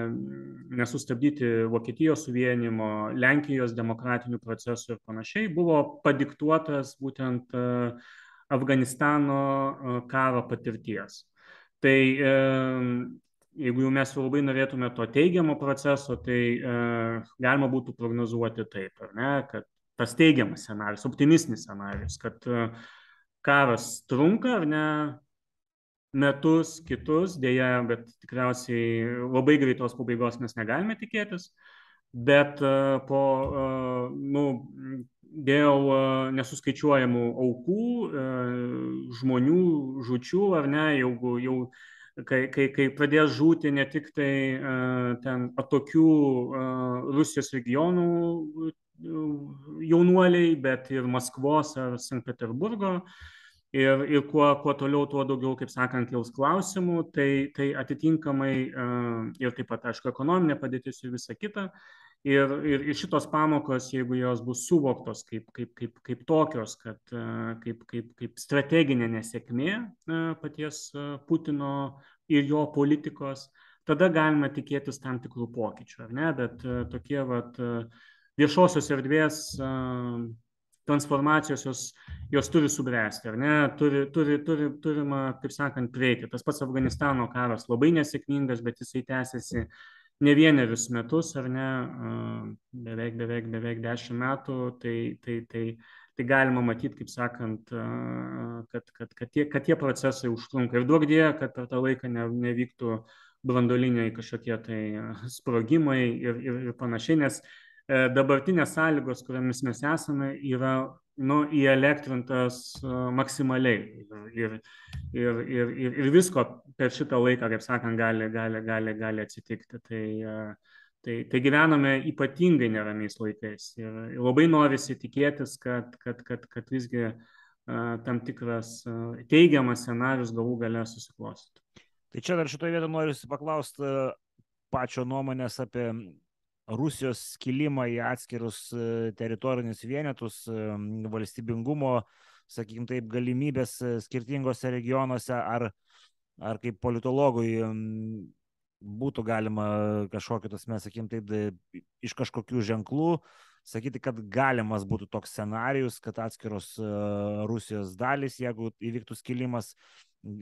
nesustabdyti Vokietijos suvienimo, Lenkijos demokratinių procesų ir panašiai buvo padiktuotas būtent e, Afganistano e, karo patirties. Tai e, jeigu jau mes jau labai norėtume to teigiamo proceso, tai e, galima būtų prognozuoti taip, ar ne, kad tas teigiamas scenarius, optimistinis scenarius, kad e, karas trunka, ar ne, metus, kitus, dėja, bet tikriausiai labai greitos pabaigos mes negalime tikėtis, bet e, po, e, nu, dėl e, nesuskaičiuojamų aukų, e, žmonių žučių, ar ne, jeigu jau kai, kai, kai pradės žūti ne tik tai uh, ten atokių uh, Rusijos regionų uh, jaunuoliai, bet ir Maskvos ar Sankt Peterburgo. Ir, ir kuo, kuo toliau, tuo daugiau, kaip sakant, kils klausimų, tai, tai atitinkamai uh, ir taip pat, aišku, ekonominė padėtis ir visa kita. Ir, ir, ir šitos pamokos, jeigu jos bus suvoktos kaip, kaip, kaip, kaip tokios, kad, kaip, kaip, kaip strateginė nesėkmė paties Putino ir jo politikos, tada galima tikėtis tam tikrų pokyčių, ar ne? Bet tokie vat, viešosios erdvės transformacijos jos, jos turi subręsti, ar ne? Turi, turi, turi, turima, kaip sakant, prieiti. Tas pats Afganistano karas labai nesėkmingas, bet jisai tęsiasi ne vienerius metus, ar ne, beveik, beveik, beveik dešimt metų, tai, tai, tai, tai galima matyti, kaip sakant, kad, kad, kad, tie, kad tie procesai užtrunka. Ir duok die, kad per tą laiką ne, nevyktų brandoliniai kažkokie tai sprogimai ir, ir, ir panašiai, nes e, dabartinės sąlygos, kuriamis mes esame, yra nu, įelektrintas maksimaliai. Ir, ir, ir, ir, ir visko per šitą laiką, kaip sakant, gali, gali, gali, gali atsitikti. Tai, tai, tai gyvename ypatingai neramiais laikais. Ir labai norisi tikėtis, kad, kad, kad, kad visgi tam tikras teigiamas scenarius galų gale susiklostytų. Tai čia dar šitoje vietoje noriu paklausti pačio nuomonės apie Rusijos skilimą į atskirus e, teritorinius vienetus, e, valstybingumo, sakykime taip, galimybės e, skirtingose regionuose, ar, ar kaip politologui būtų galima kažkokiu, tas mes, sakykim, taip, iš kažkokių ženklų sakyti, kad galimas būtų toks scenarius, kad atskiros Rusijos dalis, jeigu įvyktų skilimas,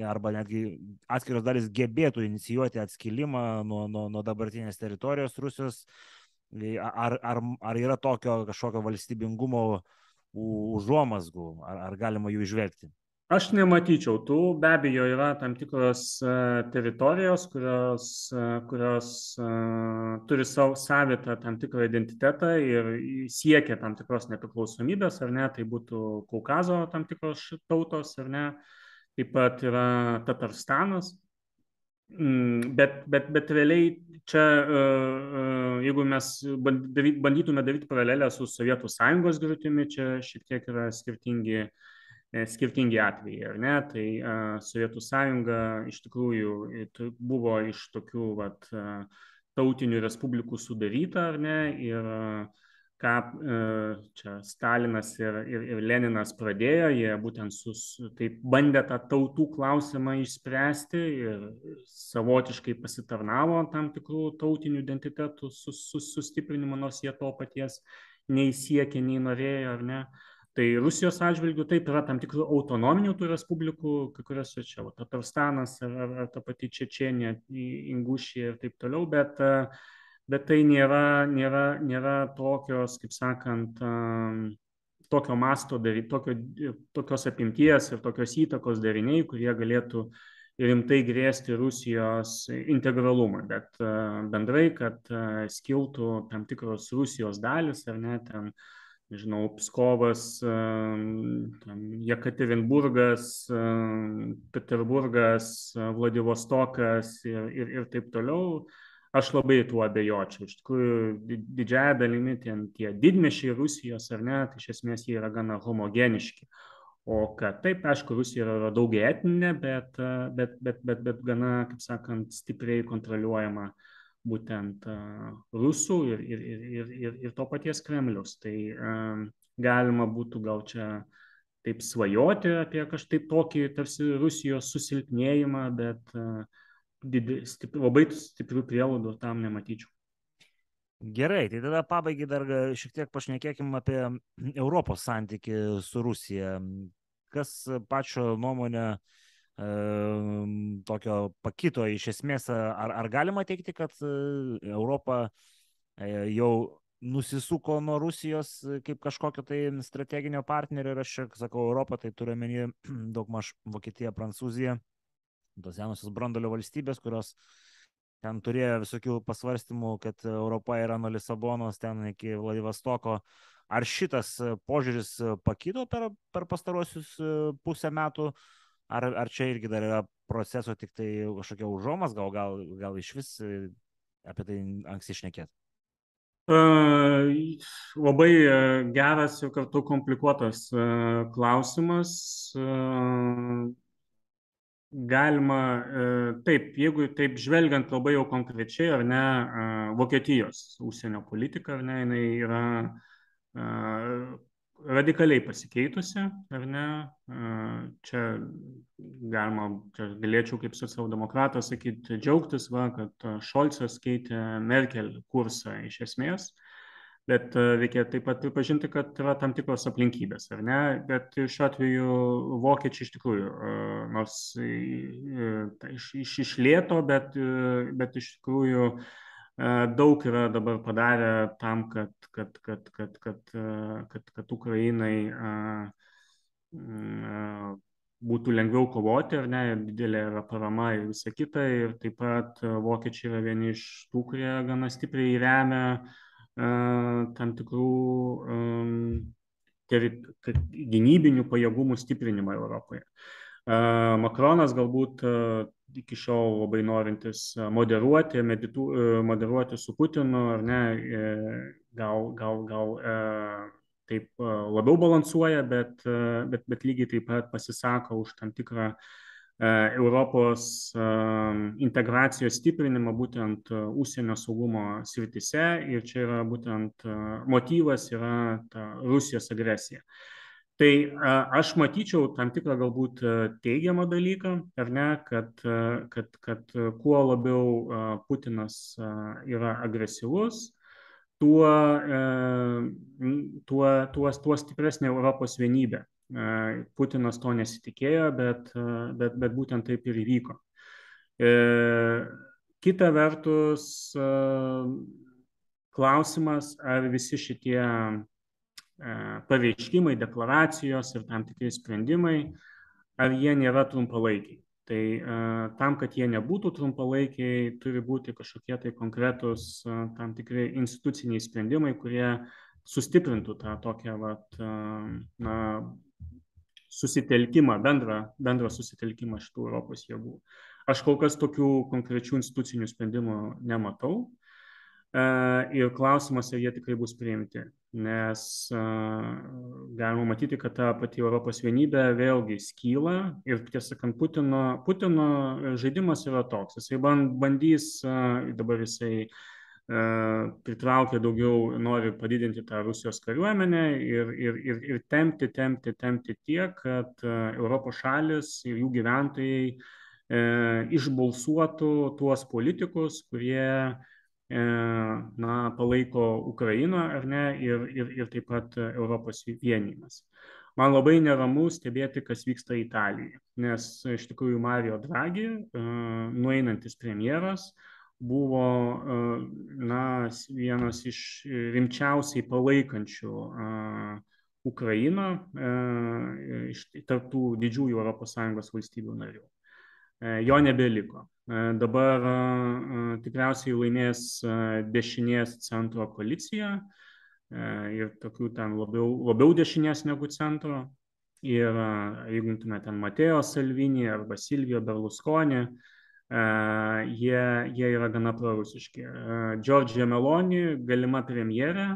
arba netgi atskiros dalis gebėtų inicijuoti atskilimą nuo, nuo, nuo dabartinės teritorijos Rusijos, ar, ar, ar yra tokio kažkokio valstybingumo užuomasgų, ar, ar galima jų išvelgti? Aš nematyčiau tų, be abejo, yra tam tikros teritorijos, kurios, kurios turi savo savitą tam tikrą identitetą ir siekia tam tikros nepriklausomybės, ar ne, tai būtų Kaukazo tam tikros tautos, ar ne, taip pat yra Tatarstanas, bet, bet, bet realiai čia, jeigu mes bandytume daryti paralelę su Sovietų sąjungos griūtimi, čia šiek tiek yra skirtingi E, skirtingi atvejai, ar ne? Tai Sovietų sąjunga iš tikrųjų buvo iš tokių vat, tautinių respublikų sudaryta, ar ne? Ir ką čia Stalinas ir, ir, ir Leninas pradėjo, jie būtent sus, taip bandė tą tautų klausimą išspręsti ir savotiškai pasitarnavo tam tikrų tautinių identitetų sus, sus, sustiprinimo, nors jie to paties nei siekė, nei norėjo, ar ne. Uh, Tai Rusijos atžvilgių taip yra tam tikrų autonominių tų respublikų, kai kuriuose čia, va, Tatarstanas ar, ar, ar ta pati Čečenė, Ingušija ir taip toliau, bet, bet tai nėra, nėra, nėra tokios, kaip sakant, tokio masto, tokio, tokios apimties ir tokios įtakos dariniai, kurie galėtų rimtai grėsti Rusijos integralumą, bet bendrai, kad skiltų tam tikros Rusijos dalis ar ne ten nežinau, Pskovas, Jekaterinburgas, Peterburgas, Vladivostokas ir, ir, ir taip toliau, aš labai tuo abejočiau. Iš tikrųjų, didžiaja dalimi ten tie didmešiai Rusijos, ar ne, tai iš esmės jie yra gana homogeniški. O kad taip, aišku, Rusija yra daugia etninė, bet, bet, bet, bet, bet gana, kaip sakant, stipriai kontroliuojama uh, būtent rusų ir, ir, ir, ir, ir to paties Kremliaus. Tai galima būtų gal čia taip svajoti apie kažkaip tokį tarsi Rusijos susilpnėjimą, bet didi, stipri, labai stiprių prielaidų tam nematyčiau. Gerai, tai tada pabaigai dar šiek tiek pašnekėkim apie Europos santyki su Rusija. Kas pačio nuomonė uh, tokio pakito iš esmės, ar, ar galima teikti, kad e, Europa e, jau nusisuko nuo Rusijos kaip kažkokio tai strateginio partnerio ir aš čia sakau Europą, tai turiu menį daug maž Vokietija, Prancūzija, tos senosios brandolio valstybės, kurios ten turėjo visokių pasvarstymų, kad Europa yra nuo Lisabonos ten iki Vladivostoko. Ar šitas požiūris pakito per, per pastarosius e, pusę metų? Ar, ar čia irgi dar yra proceso tik tai kažkokia užuomas, gal, gal, gal iš vis e, apie tai anksti išnekėt? Uh, labai geras ir kartu komplikuotas uh, klausimas. Uh, galima, uh, taip, jeigu taip žvelgiant labai jau konkrečiai, ar ne, uh, Vokietijos užsienio politika, ar ne, jinai yra uh, radikaliai pasikeitusi, ar ne? Čia galima, čia galėčiau kaip socialdemokratas sakyti, džiaugtis, va, kad Šolcas keitė Merkel kursą iš esmės, bet reikia taip pat pripažinti, kad yra tam tikros aplinkybės, ar ne? Bet šiuo atveju vokiečiai iš tikrųjų, nors iš, iš, iš lėto, bet, bet iš tikrųjų daug yra dabar padarę tam, kad, kad, kad, kad, kad, kad, kad Ukrainai būtų lengviau kovoti, ar ne, didelė yra parama ir visa kita. Ir taip pat vokiečiai yra vieni iš tų, kurie gana stipriai remia tam tikrų gynybinių pajėgumų stiprinimą Europoje. Makronas galbūt iki šiol labai norintis moderuoti, meditu, moderuoti su Putinu, ar ne, gal, gal, gal taip labiau balansuoja, bet, bet, bet lygiai taip pat pasisako už tam tikrą Europos integracijos stiprinimą būtent užsienio saugumo sritise ir čia yra būtent motyvas yra ta Rusijos agresija. Tai aš matyčiau tam tikrą galbūt teigiamą dalyką, ar ne, kad, kad, kad kuo labiau Putinas yra agresyvus, tuo, tuo, tuo, tuo stipresnė Europos vienybė. Putinas to nesitikėjo, bet, bet, bet būtent taip ir įvyko. Kita vertus, klausimas, ar visi šitie pareiškimai, deklaracijos ir tam tikrai sprendimai ar jie nėra trumpalaikiai. Tai tam, kad jie nebūtų trumpalaikiai, turi būti kažkokie tai konkretus tam tikri instituciniai sprendimai, kurie sustiprintų tą tokią vat, na, susitelkimą, bendrą, bendrą susitelkimą šitų Europos jėgų. Aš kol kas tokių konkrečių institucinių sprendimų nematau. Ir klausimas, ar jie tikrai bus priimti nes galima matyti, kad ta pati Europos vienybė vėlgi skyla ir tiesą sakant, Putino, Putino žaidimas yra toks, jisai bandys, dabar jisai pritraukia daugiau, nori padidinti tą Rusijos kariuomenę ir, ir, ir, ir tempti, tempti, tempti tiek, kad Europos šalis ir jų gyventojai e, išbalsuotų tuos politikus, kurie E, na, palaiko Ukrainą ar ne ir, ir, ir taip pat Europos vienimas. Man labai neramu stebėti, kas vyksta Italijoje, nes iš tikrųjų Mario Draghi, e, nueinantis premjeras, buvo e, na, vienas iš rimčiausiai palaikančių Ukrainą iš tarptų didžiųjų ES valstybių narių. Jo nebeliko. Dabar tikriausiai laimės dešinės centro koalicija ir tokių ten labiau, labiau dešinės negu centro. Ir jeigu imtume ten Mateo Salvini arba Silvio Berlusconi, jie, jie yra gana prorusiški. Džordžija Meloni, galima premjerė,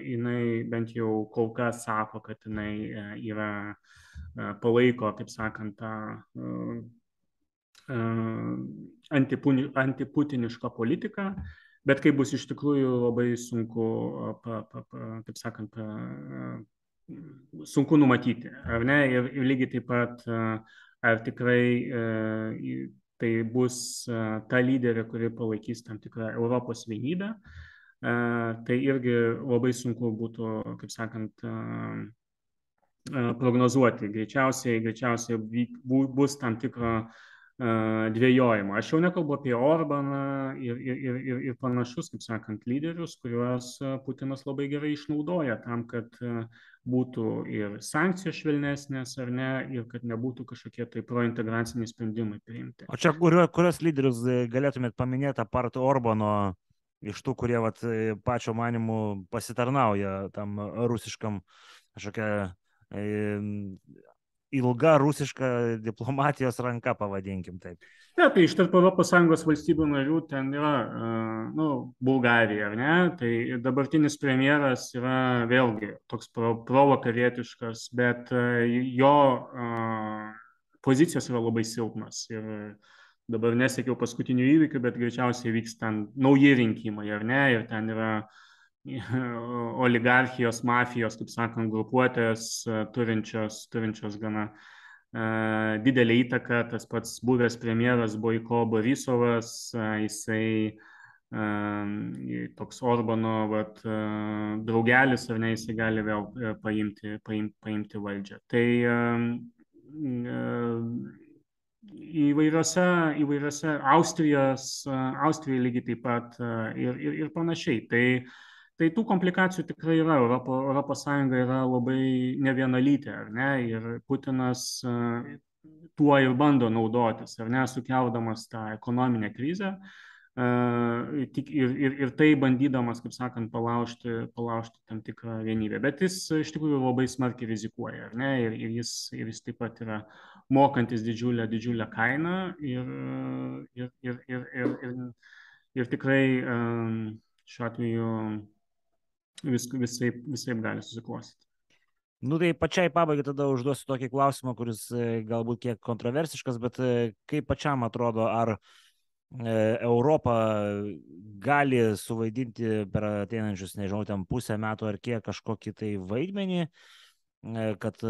jinai bent jau kol kas sako, kad jinai yra palaiko, kaip sakant, tą antiputinišką politiką, bet kai bus iš tikrųjų labai sunku, pa, pa, pa, taip sakant, pa, sunku numatyti, ar ne? Ir, ir lygiai taip pat, ar tikrai tai bus ta lyderė, kuri palaikys tam tikrą Europos vienybę, tai irgi labai sunku būtų, kaip sakant, prognozuoti. Greičiausiai, greičiausiai bus tam tikro dvėjojimo. Aš jau nekalbu apie Orbaną ir, ir, ir, ir, panašus, kaip sakant, lyderius, kuriuos Putinas labai gerai išnaudoja tam, kad būtų ir sankcijos švelnesnės ar ne, ir kad nebūtų kažkokie tai prointegraciniai sprendimai priimti. O čia kurio, kurios lyderius e, galėtumėt paminėti apart Orbano iš tų, kurie vat, e, pačio manimu pasitarnauja tam rusiškam kažkokia ilga rusiška diplomatijos ranka, pavadinkim taip. Ne, tai iš tarp ES valstybių narių ten yra, nu, Bulgarija, ar ne? Tai dabartinis premjeras yra vėlgi toks provokarietiškas, bet jo pozicijos yra labai silpnas. Ir dabar nesiekiau paskutinių įvykių, bet greičiausiai vyks ten nauji rinkimai, ar ne? Ir ten yra uh, oligarchijos, mafijos, kaip sakant, grupuotės turinčios, turinčios gana uh, didelį įtaką. Tas pats buvęs premjeras Boiko Borisovas, uh, jisai uh, toks Orbano vat, draugelis, ar ne, jisai gali vėl paimti, paimti, paimti valdžią. Tai įvairiose, įvairiose Austrijos, Austrija lygiai taip pat ir, ir, ir panašiai. Tai uh, Tai tų komplikacijų tikrai yra. Europo, Europos Sąjunga yra labai nevienalytė, ar ne? Ir Putinas tuo ir bando naudotis, ar ne, sukeldamas tą ekonominę krizę. Ir, ir, ir tai bandydamas, kaip sakant, palaužti, palaužti tam tikrą vienybę. Bet jis iš tikrųjų labai smarkiai rizikuoja, ar ne? Ir, ir, jis, ir jis taip pat yra mokantis didžiulę, didžiulę kainą ir, ir, ir, ir, ir, ir, ir tikrai šiuo atveju vis, visai, visai gali susiklostyti. Nu tai pačiai pabaigai tada užduosiu tokį klausimą, kuris e, galbūt kiek kontroversiškas, bet e, kaip pačiam atrodo, ar e, Europa gali suvaidinti per ateinančius, nežinau, ten pusę metų ar kiek kažkokį tai vaidmenį, kad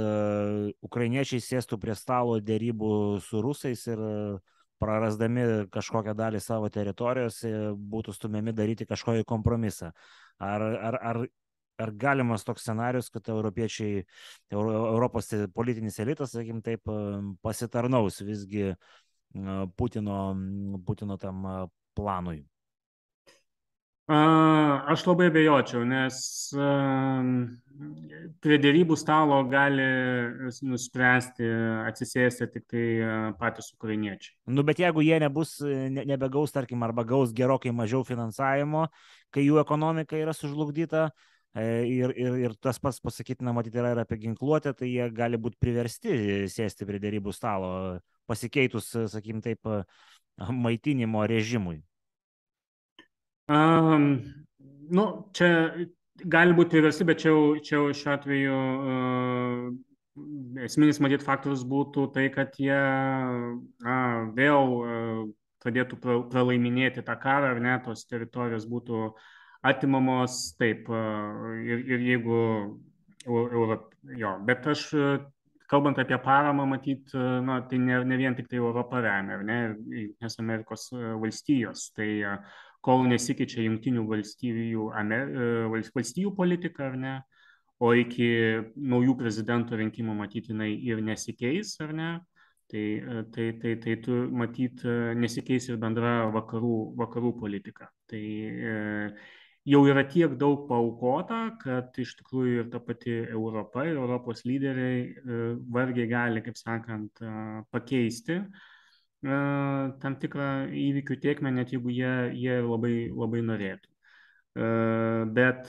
ukrainiečiai sėstų prie stalo dėrybų su rusais ir prarasdami kažkokią dalį savo teritorijos būtų stumiami daryti kažkokį kompromisą. Ar, ar, ar, ar galimas toks scenarius, kad europiečiai, Europos politinis elitas, sakykim taip, pasitarnaus visgi Putino, Putino tam planui? Aš labai abejočiau, nes prie dėrybų stalo gali nuspręsti atsisėsti tik tai patys ukrainiečiai. Nu, bet jeigu jie nebus, ne, nebegaus, tarkim, arba gaus gerokai mažiau finansavimo, kai jų ekonomika yra sužlugdyta, e, ir, ir, ir tas pats pasakytina, matyti, yra ir apie ginkluotę, tai jie gali būti priversti sėsti prie dėrybų stalo, pasikeitus, sakykim taip, maitinimo režimui. Um, nu, čia gali būti priežastis, bet čia, čia šiuo atveju uh, esminis matyt faktorius būtų tai, kad jie na, vėl uh, pradėtų pralaiminėti tą karą, ar ne, tos teritorijos būtų atimamos, taip, uh, ir, ir jeigu, Europ, jo, bet aš kalbant apie paramą, matyt, na, tai ne, ne vien tik tai Europą remia, ar ne, Junktinės Amerikos valstijos. Tai uh, kol nesikeičia jungtinių Amer, e, valstybių politika, ar ne, o iki naujų prezidento rinkimų matyti jinai ir nesikeis, ar ne, tai, e, tai, tai, tai tu matyt e, nesikeis ir bendra vakarų, vakarų politika. Tai jau yra tiek daug paukota, kad iš tikrųjų ir ta pati Europa ir Europos lyderiai vargiai gali, kaip sakant, pakeisti tam tikrą įvykių tiekmę, net jeigu jie, jie labai, labai norėtų. Bet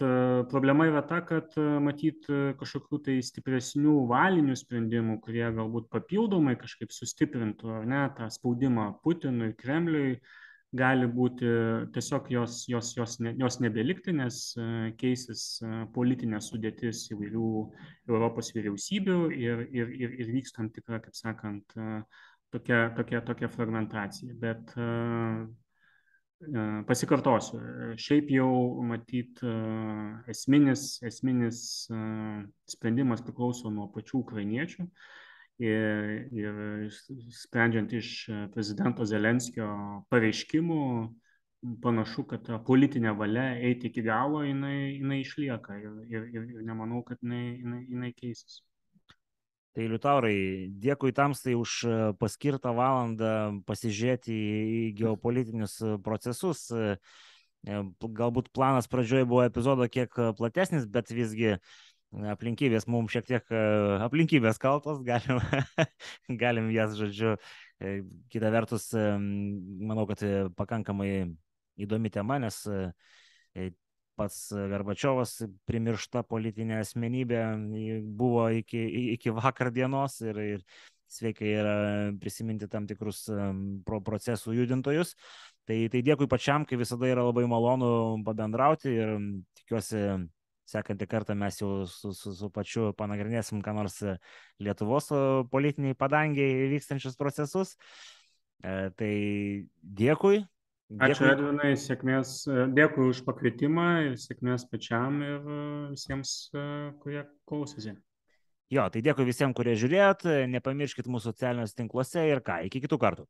problema yra ta, kad matyt kažkokių tai stipresnių valinių sprendimų, kurie galbūt papildomai kažkaip sustiprintų ne, tą spaudimą Putinui, Kremliui, gali būti tiesiog jos, jos, jos, ne, jos nebelikti, nes keisis politinė sudėtis įvairių Europos vyriausybių ir, ir, ir, ir vyks tam tikra, kaip sakant, tokia, tokia, tokia fragmentacija. Bet e, e, pasikartosiu, šiaip jau matyt e, esminis, esminis sprendimas priklauso nuo pačių ukrainiečių. Ir, ir sprendžiant iš prezidento Zelenskio pareiškimų, panašu, kad ta politinė valia eiti iki galo jinai, jinai išlieka ir, ir, ir, nemanau, kad jinai, jinai, jinai keisis. Tai Liutaurai, dėkui tamstai už e, paskirtą valandą pasižiūrėti į geopolitinius e, procesus. E, galbūt planas pradžioje buvo epizodo kiek platesnis, bet visgi aplinkybės mums šiek tiek aplinkybės kaltos, galim, galim jas, žodžiu, kita vertus, manau, kad pakankamai įdomi tema, nes pats Garbačiovas primiršta politinė asmenybė buvo iki, iki vakar dienos ir, ir sveikai yra prisiminti tam tikrus pro procesų judintojus. Tai, tai dėkui pačiam, kai visada yra labai malonu pabendrauti ir tikiuosi sekantį kartą mes jau su, su, su pačiu panagrinėsim, ką nors Lietuvos politiniai padangiai vykstančius procesus. E, tai dėkui, Ačiū Edvinai, sėkmės, dėkui už pakvietimą ir sėkmės pačiam ir visiems, kurie klausėsi. Jo, tai dėkui visiems, kurie žiūrėjot, nepamirškit mūsų socialiniuose tinkluose ir ką, iki kitų kartų.